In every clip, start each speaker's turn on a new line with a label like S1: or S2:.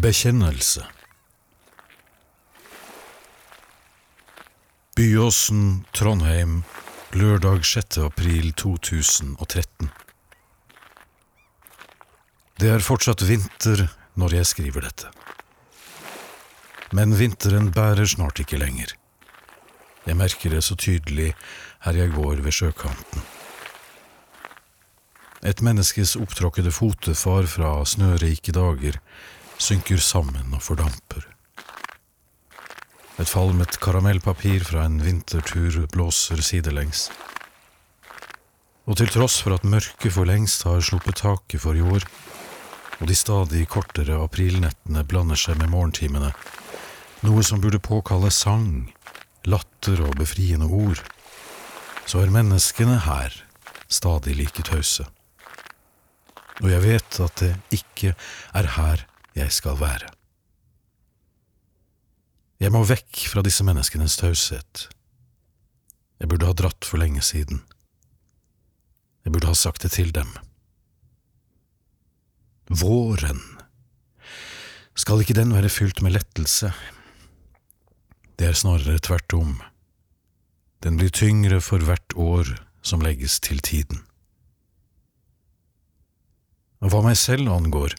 S1: Bekjennelse Byåsen, Trondheim, lørdag 6. april 2013 Det er fortsatt vinter når jeg skriver dette. Men vinteren bærer snart ikke lenger. Jeg merker det så tydelig her jeg går ved sjøkanten. Et menneskes opptråkkede fotefar fra snørike dager synker sammen og fordamper. Et falmet karamellpapir fra en vintertur blåser sidelengs. Og til tross for at mørket for lengst har sluppet taket for i år, og de stadig kortere aprilnettene blander seg med morgentimene, noe som burde påkalle sang, latter og befriende ord, så er menneskene her stadig like tause. Og jeg vet at det ikke er her jeg skal være. Jeg må vekk fra disse menneskenes taushet. Jeg burde ha dratt for lenge siden. Jeg burde ha sagt det til dem. Våren. Skal ikke den være fylt med lettelse? Det er snarere tvert om. Den blir tyngre for hvert år som legges til tiden. Hva meg selv angår,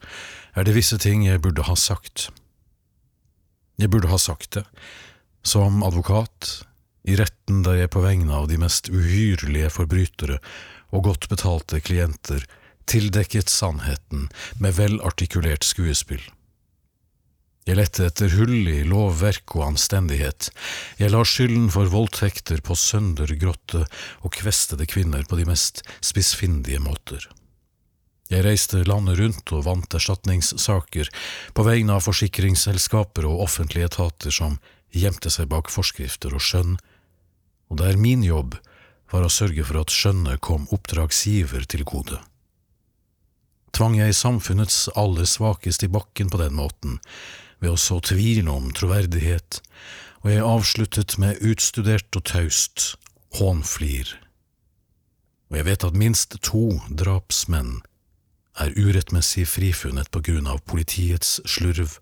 S1: er det visse ting jeg burde ha sagt. Jeg burde ha sagt det, som advokat, i retten der jeg på vegne av de mest uhyrlige forbrytere og godt betalte klienter tildekket sannheten med velartikulert skuespill. Jeg lette etter hull i lovverk og anstendighet, jeg la skylden for voldtekter på søndergrotte og kvestede kvinner på de mest spissfindige måter. Jeg reiste landet rundt og vant erstatningssaker på vegne av forsikringsselskaper og offentlige etater som gjemte seg bak forskrifter og skjønn, og der min jobb var å sørge for at skjønnet kom oppdragsgiver til gode. Tvang jeg samfunnets aller svakeste i bakken på den måten, ved å så tvil om troverdighet, og jeg avsluttet med utstudert og taust hånflir. Og jeg vet at minst to drapsmenn er urettmessig frifunnet på grunn av politiets slurv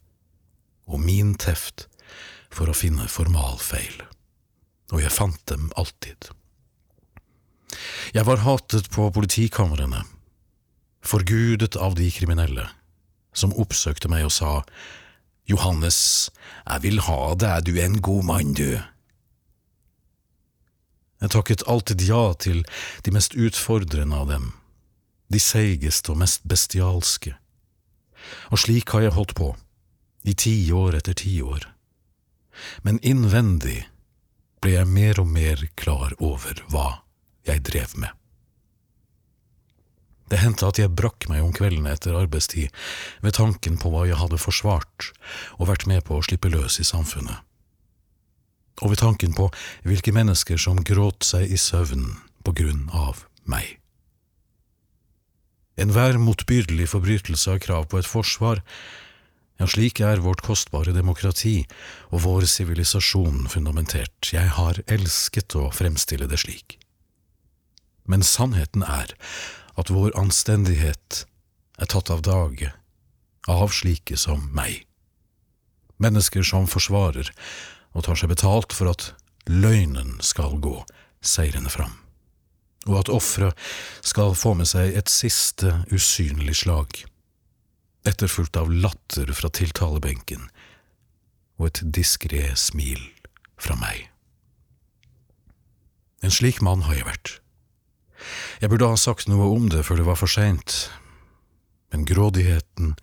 S1: og min teft for å finne formalfeil, og jeg fant dem alltid. Jeg var hatet på politikamrene, forgudet av de kriminelle, som oppsøkte meg og sa Johannes, jeg vil ha deg, du er en god mann, du. Jeg takket alltid ja til de mest utfordrende av dem, de seigeste og mest bestialske. Og slik har jeg holdt på, i tiår etter tiår. Men innvendig ble jeg mer og mer klar over hva jeg drev med. Det hendte at jeg brakk meg om kveldene etter arbeidstid ved tanken på hva jeg hadde forsvart og vært med på å slippe løs i samfunnet, og ved tanken på hvilke mennesker som gråt seg i søvn på grunn av meg. Enhver motbydelig forbrytelse har krav på et forsvar. Ja, slik er vårt kostbare demokrati og vår sivilisasjon fundamentert. Jeg har elsket å fremstille det slik. Men sannheten er at vår anstendighet er tatt av dage av slike som meg. Mennesker som forsvarer og tar seg betalt for at løgnen skal gå seirende fram og at offeret skal få med seg et siste usynlig slag, etterfulgt av latter fra tiltalebenken og et diskré smil fra meg. En slik mann har jeg vært. Jeg burde ha sagt noe om det før det var for seint, men grådigheten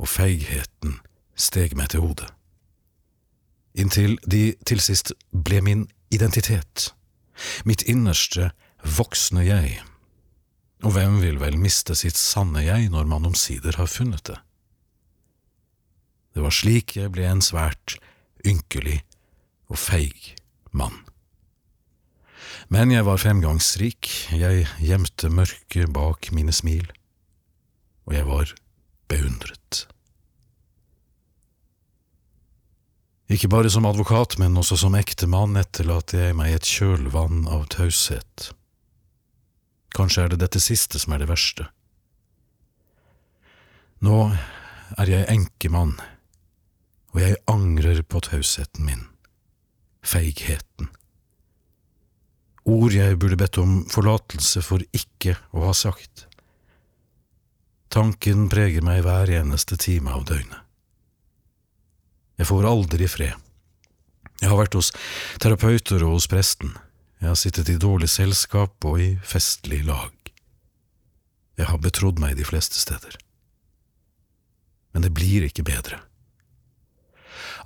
S1: og feigheten steg meg til hodet. Inntil de til sist ble min identitet, mitt innerste voksne jeg, og hvem vil vel miste sitt sanne jeg når man omsider har funnet det? Det var slik jeg ble en svært ynkelig og feig mann. Men jeg var fremgangsrik, jeg gjemte mørket bak mine smil, og jeg var beundret. Ikke bare som advokat, men også som ektemann etterlater jeg meg et kjølvann av taushet. Kanskje er det dette siste som er det verste. Nå er jeg enkemann og jeg angrer på tausheten min, feigheten. Ord jeg burde bedt om forlatelse for ikke å ha sagt. Tanken preger meg hver eneste time av døgnet. Jeg får aldri fred. Jeg har vært hos terapeuter og hos presten. Jeg har sittet i dårlig selskap og i festlig lag. Jeg har betrodd meg de fleste steder. Men det blir ikke bedre.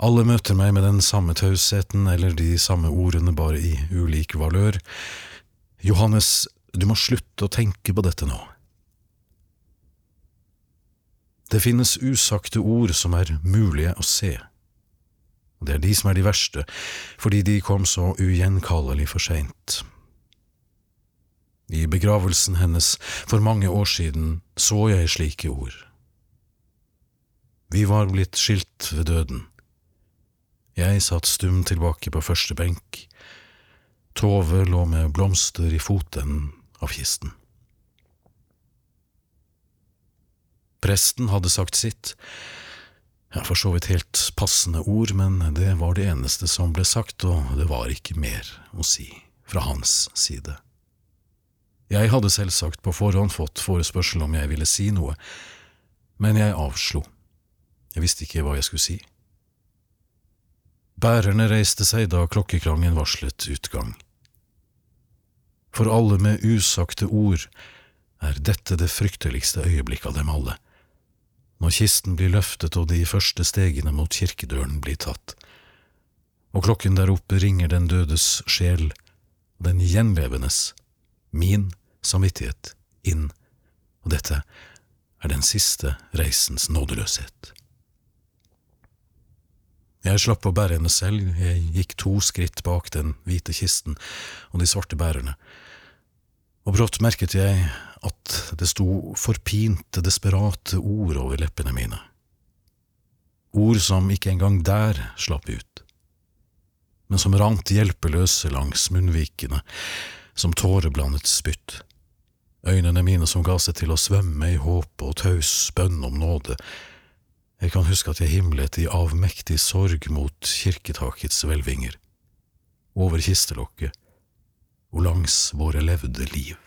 S1: Alle møter meg med den samme tausheten eller de samme ordene, bare i ulik valør. Johannes, du må slutte å tenke på dette nå. Det finnes usagte ord som er mulige å se. Det er de som er de verste, fordi de kom så ugjenkallelig for seint. I begravelsen hennes for mange år siden så jeg slike ord. Vi var blitt skilt ved døden. Jeg satt stum tilbake på første benk. Tove lå med blomster i fotenden av kisten. Presten hadde sagt sitt, ja, for så vidt helt passende ord, men det var det eneste som ble sagt, og det var ikke mer å si fra hans side. Jeg hadde selvsagt på forhånd fått forespørsel om jeg ville si noe, men jeg avslo. Jeg visste ikke hva jeg skulle si. Bærerne reiste seg da klokkeklangen varslet utgang. For alle med usagte ord er dette det frykteligste øyeblikk av dem alle når kisten blir løftet og de første stegene mot kirkedøren blir tatt, og klokken der oppe ringer den dødes sjel, den gjenlevendes, min samvittighet, inn, og dette er den siste reisens nådeløshet. Jeg slapp å bære henne selv, jeg gikk to skritt bak den hvite kisten og de svarte bærerne, og brått merket jeg at det sto forpinte, desperate ord over leppene mine. Ord som ikke engang der slapp ut, men som rant hjelpeløse langs munnvikene, som tåreblandet spytt. Øynene mine som ga seg til å svømme i håp og taus bønn om nåde. Jeg kan huske at jeg himlet i avmektig sorg mot kirketakets hvelvinger, over kistelokket og langs våre levde liv.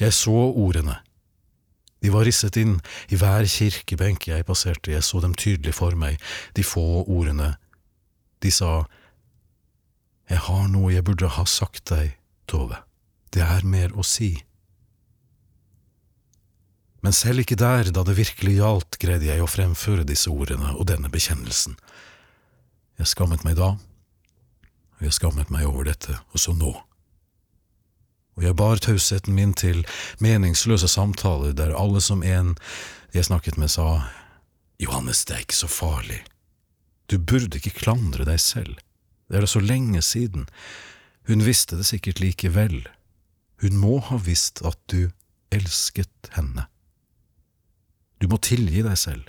S1: Jeg så ordene. De var risset inn i hver kirkebenk jeg passerte, jeg så dem tydelig for meg, de få ordene. De sa, Jeg har noe jeg burde ha sagt deg, Tove, det er mer å si. Men selv ikke der, da det virkelig gjaldt, greide jeg å fremføre disse ordene og denne bekjennelsen. Jeg skammet meg da, og jeg skammet meg over dette også nå og jeg bar tausheten min til meningsløse samtaler der alle som en jeg snakket med, sa Johannes, det er ikke så farlig, du burde ikke klandre deg selv, det er da så lenge siden, hun visste det sikkert likevel, hun må ha visst at du elsket henne. Du må tilgi deg selv.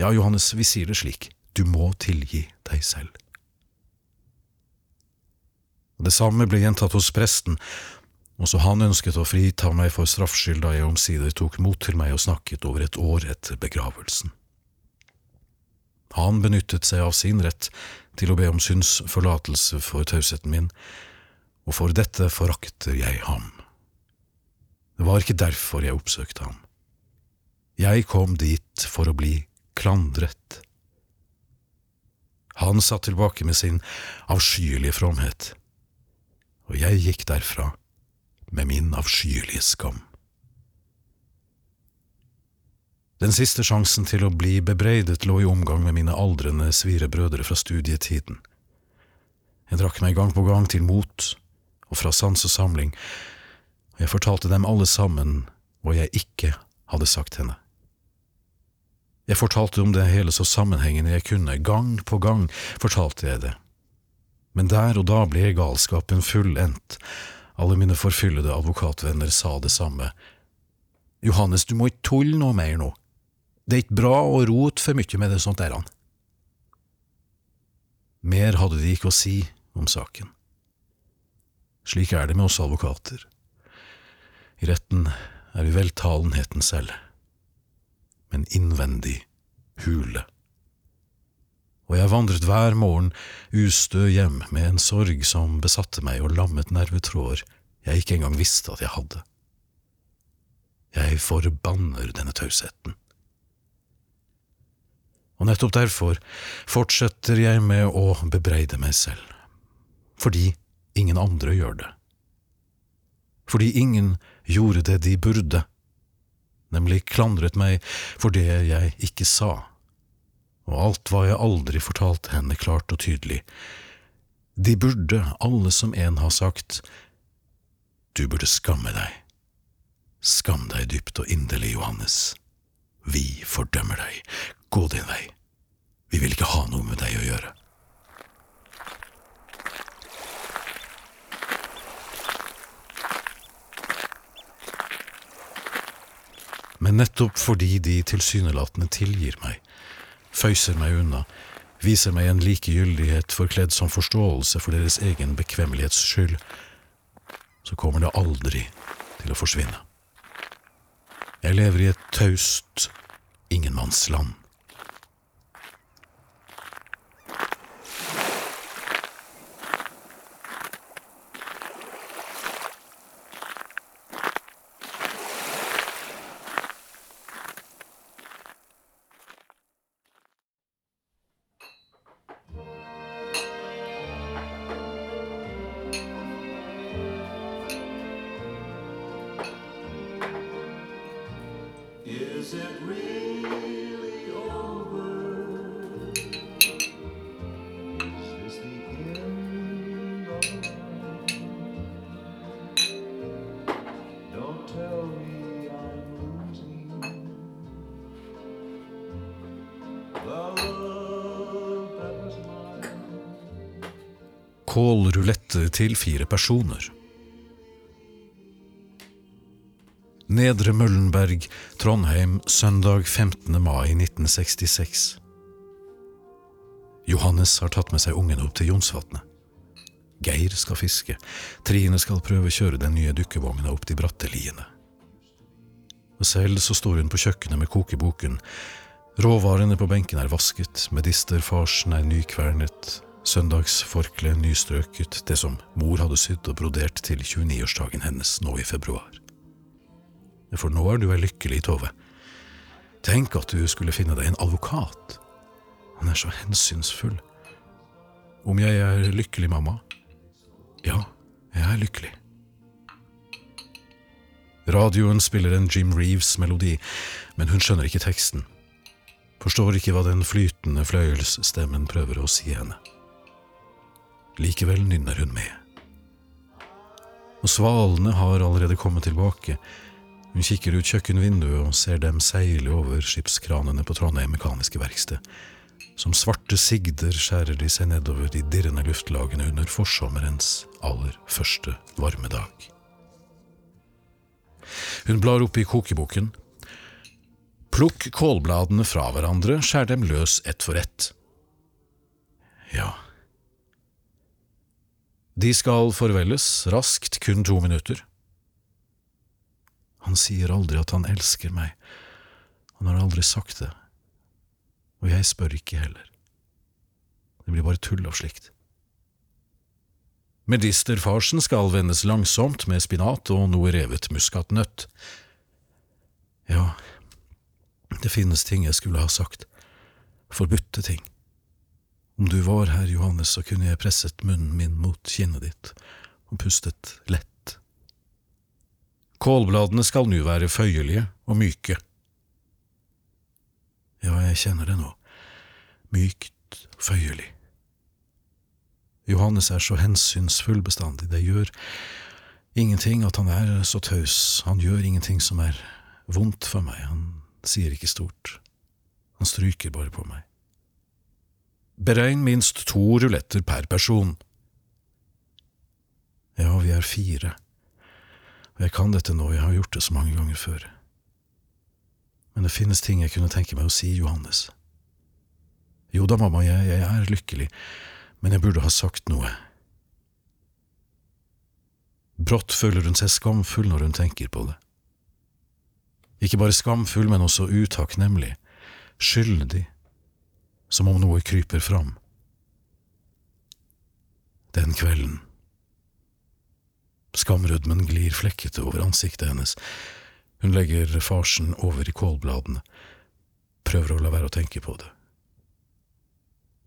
S1: Ja, Johannes, vi sier det slik, du må tilgi deg selv. Det samme ble gjentatt hos presten, også han ønsket å frita meg for straffskyld da jeg omsider tok mot til meg og snakket over et år etter begravelsen. Han benyttet seg av sin rett til å be om synsforlatelse for tausheten min, og for dette forakter jeg ham. Det var ikke derfor jeg oppsøkte ham. Jeg kom dit for å bli klandret. Han satt tilbake med sin avskyelige fromhet og jeg gikk derfra med min avskyelige skam. Den siste sjansen til å bli bebreidet lå i omgang med mine aldrende svirebrødre fra studietiden. Jeg drakk meg gang på gang til mot og fra sans og samling, og jeg fortalte dem alle sammen hva jeg ikke hadde sagt henne. Jeg fortalte om det hele så sammenhengende jeg kunne, gang på gang fortalte jeg det men der og da ble galskapen fullendt. Alle mine forfyllede advokatvenner sa det samme. Johannes, du må ikke tulle noe mer nå. Det er ikke bra å rote for mye med det sånt der han. Mer hadde de ikke å si om saken. Slik er det med oss advokater. I retten er vi veltalenheten selv, men innvendig hule. Og jeg vandret hver morgen ustø hjem med en sorg som besatte meg og lammet nervetråder jeg ikke engang visste at jeg hadde. Jeg forbanner denne tausheten. Og nettopp derfor fortsetter jeg med å bebreide meg selv, fordi ingen andre gjør det. Fordi ingen gjorde det de burde, nemlig klandret meg for det jeg ikke sa, og alt hva jeg aldri fortalte henne klart og tydelig. De burde, alle som en har sagt, du burde skamme deg. Skam deg dypt og inderlig, Johannes. Vi fordømmer deg. Gå din vei. Vi vil ikke ha noe med deg å gjøre. Men nettopp fordi de tilsynelatende tilgir meg, føyser meg unna, viser meg en likegyldighet forkledd som forståelse for deres egen bekvemmelighets skyld, så kommer det aldri til å forsvinne. Jeg lever i et taust ingenmannsland. Kålrulette til fire personer. Nedre Møllenberg, Trondheim, søndag 15. mai 1966. Johannes har tatt med seg ungene opp til Jonsvatnet. Geir skal fiske, Trine skal prøve å kjøre den nye dukkevogna opp de bratte liene. Selv så står hun på kjøkkenet med kokeboken. Råvarene på benken er vasket, medisterfarsen er nykvernet, søndagsforkleet nystrøket, det som mor hadde sydd og brodert til 29-årsdagen hennes nå i februar. For nå er du vel lykkelig, Tove. Tenk at du skulle finne deg en advokat. Han er så hensynsfull. Om jeg er lykkelig, mamma? Ja, jeg er lykkelig. Radioen spiller en Jim Reeves-melodi, men hun skjønner ikke teksten. Forstår ikke hva den flytende fløyelsstemmen prøver å si henne. Likevel nynner hun med. Og svalene har allerede kommet tilbake. Hun kikker ut kjøkkenvinduet og ser dem seile over skipskranene på Trondheim Mekaniske Verksted. Som svarte sigder skjærer de seg nedover de dirrende luftlagene under forsommerens aller første varmedag. Hun blar opp i kokeboken. Plukk kålbladene fra hverandre, skjær dem løs ett for ett. Ja. De skal forvelles, raskt, kun to minutter. Han sier aldri at han elsker meg, han har aldri sagt det, og jeg spør ikke heller. Det blir bare tull av slikt. Medisterfarsen skal vendes langsomt med spinat og noe revet muskatnøtt. Ja, det finnes ting jeg skulle ha sagt, forbudte ting. Om du var her, Johannes, så kunne jeg presset munnen min mot kinnet ditt og pustet lett. Kålbladene skal nu være føyelige og myke. Ja, jeg kjenner det nå, mykt, føyelig. Johannes er så hensynsfull bestandig, det gjør ingenting at han er så taus, han gjør ingenting som er vondt for meg, han sier ikke stort, han stryker bare på meg. Beregn minst to ruletter per person. Ja, vi er fire. Og jeg kan dette nå, jeg har gjort det så mange ganger før. Men det finnes ting jeg kunne tenke meg å si, Johannes. Jo da, mamma, jeg, jeg er lykkelig, men jeg burde ha sagt noe. Brått føler hun seg skamfull når hun tenker på det. Ikke bare skamfull, men også utakknemlig, skyldig, som om noe kryper fram. Den kvelden. Skamrødmen glir flekkete over ansiktet hennes. Hun legger farsen over i kålbladene, prøver å la være å tenke på det.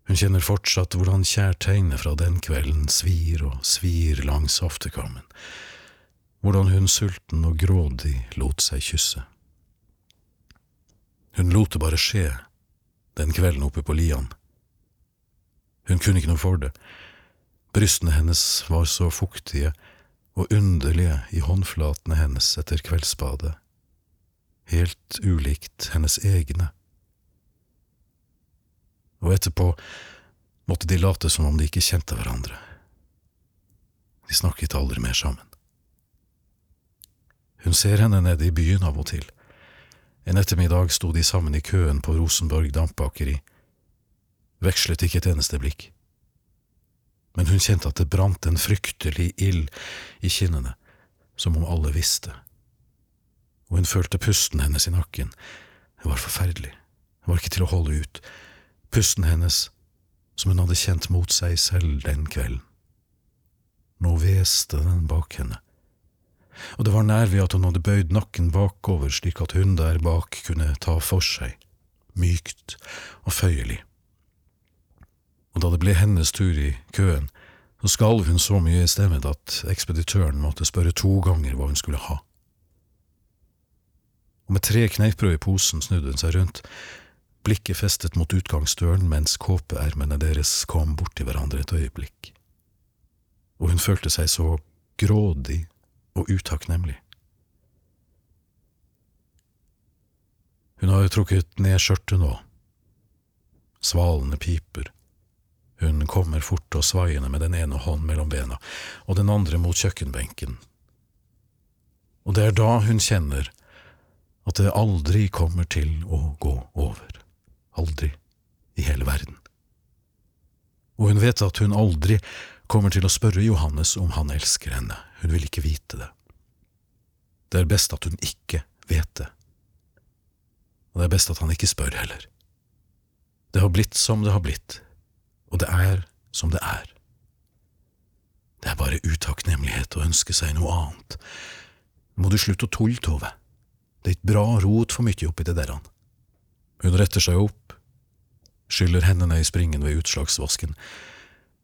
S1: Hun kjenner fortsatt hvordan kjærtegnet fra den kvelden svir og svir langs hoftekammen, hvordan hun sulten og grådig lot seg kysse. Hun lot det bare skje, den kvelden oppe på Lian. Hun kunne ikke noe for det. Brystene hennes var så fuktige og underlige i håndflatene hennes etter kveldsbadet, helt ulikt hennes egne. Og etterpå måtte de late som om de ikke kjente hverandre. De snakket aldri mer sammen. Hun ser henne nede i byen av og til. En ettermiddag sto de sammen i køen på Rosenborg dampbakeri, vekslet ikke et eneste blikk. Men hun kjente at det brant en fryktelig ild i kinnene, som om alle visste. Og hun følte pusten hennes i nakken. Det var forferdelig, det var ikke til å holde ut. Pusten hennes, som hun hadde kjent mot seg selv den kvelden. Nå hveste den bak henne og det var nær ved at hun hadde bøyd nakken bakover slik at hun der bak kunne ta for seg, mykt og føyelig. Og da det ble hennes tur i køen, så skalv hun så mye i stemmen at ekspeditøren måtte spørre to ganger hva hun skulle ha. Og med tre kneippbrød i posen snudde hun seg rundt, blikket festet mot utgangsdøren mens kåpeermene deres kom borti hverandre et øyeblikk. Og hun følte seg så grådig og utakknemlig. Hun har trukket ned skjørtet nå. Svalene piper. Hun kommer fort og svaiende med den ene hånd mellom bena og den andre mot kjøkkenbenken. Og det er da hun kjenner at det aldri kommer til å gå over. Aldri i hele verden. Og hun vet at hun aldri kommer til å spørre Johannes om han elsker henne, hun vil ikke vite det. Det er best at hun ikke vet det. Og det er best at han ikke spør heller. Det har blitt som det har blitt, og det er som det er. Det er bare utakknemlighet å ønske seg noe annet. Må du slutte å tulle, Tove. Det er ikke bra rot for mye oppi det der. Han. Hun retter seg opp, skyller hendene i springen ved utslagsvasken,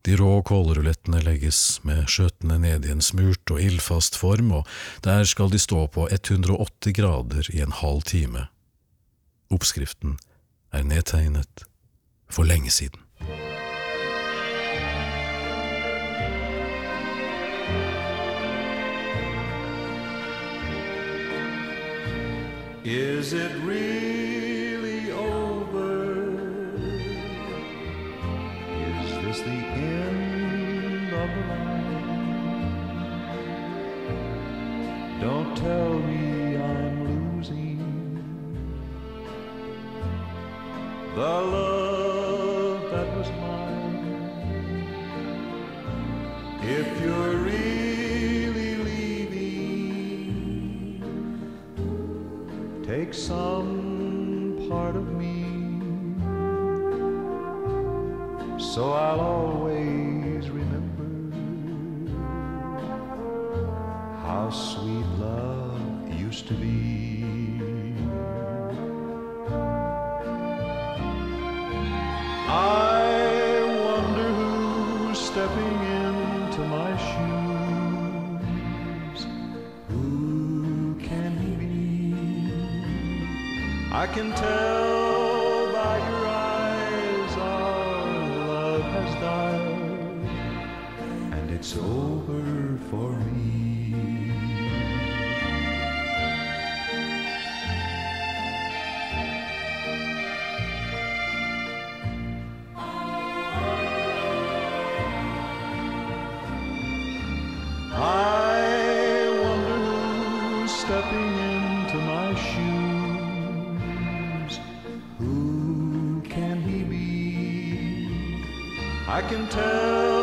S1: de rå kålrulettene legges med skjøtene ned i en smurt og ildfast form, og der skal de stå på 180 grader i en halv time. Oppskriften er nedtegnet for lenge siden.
S2: Is it really Don't tell me I'm losing. The love that was mine. If you're really leaving, take some part of me. So I'll always stepping into my shoes. Who can he be? I can tell by your eyes our love has died, and it's over for me. Stepping into my shoes. Who can he be? I can tell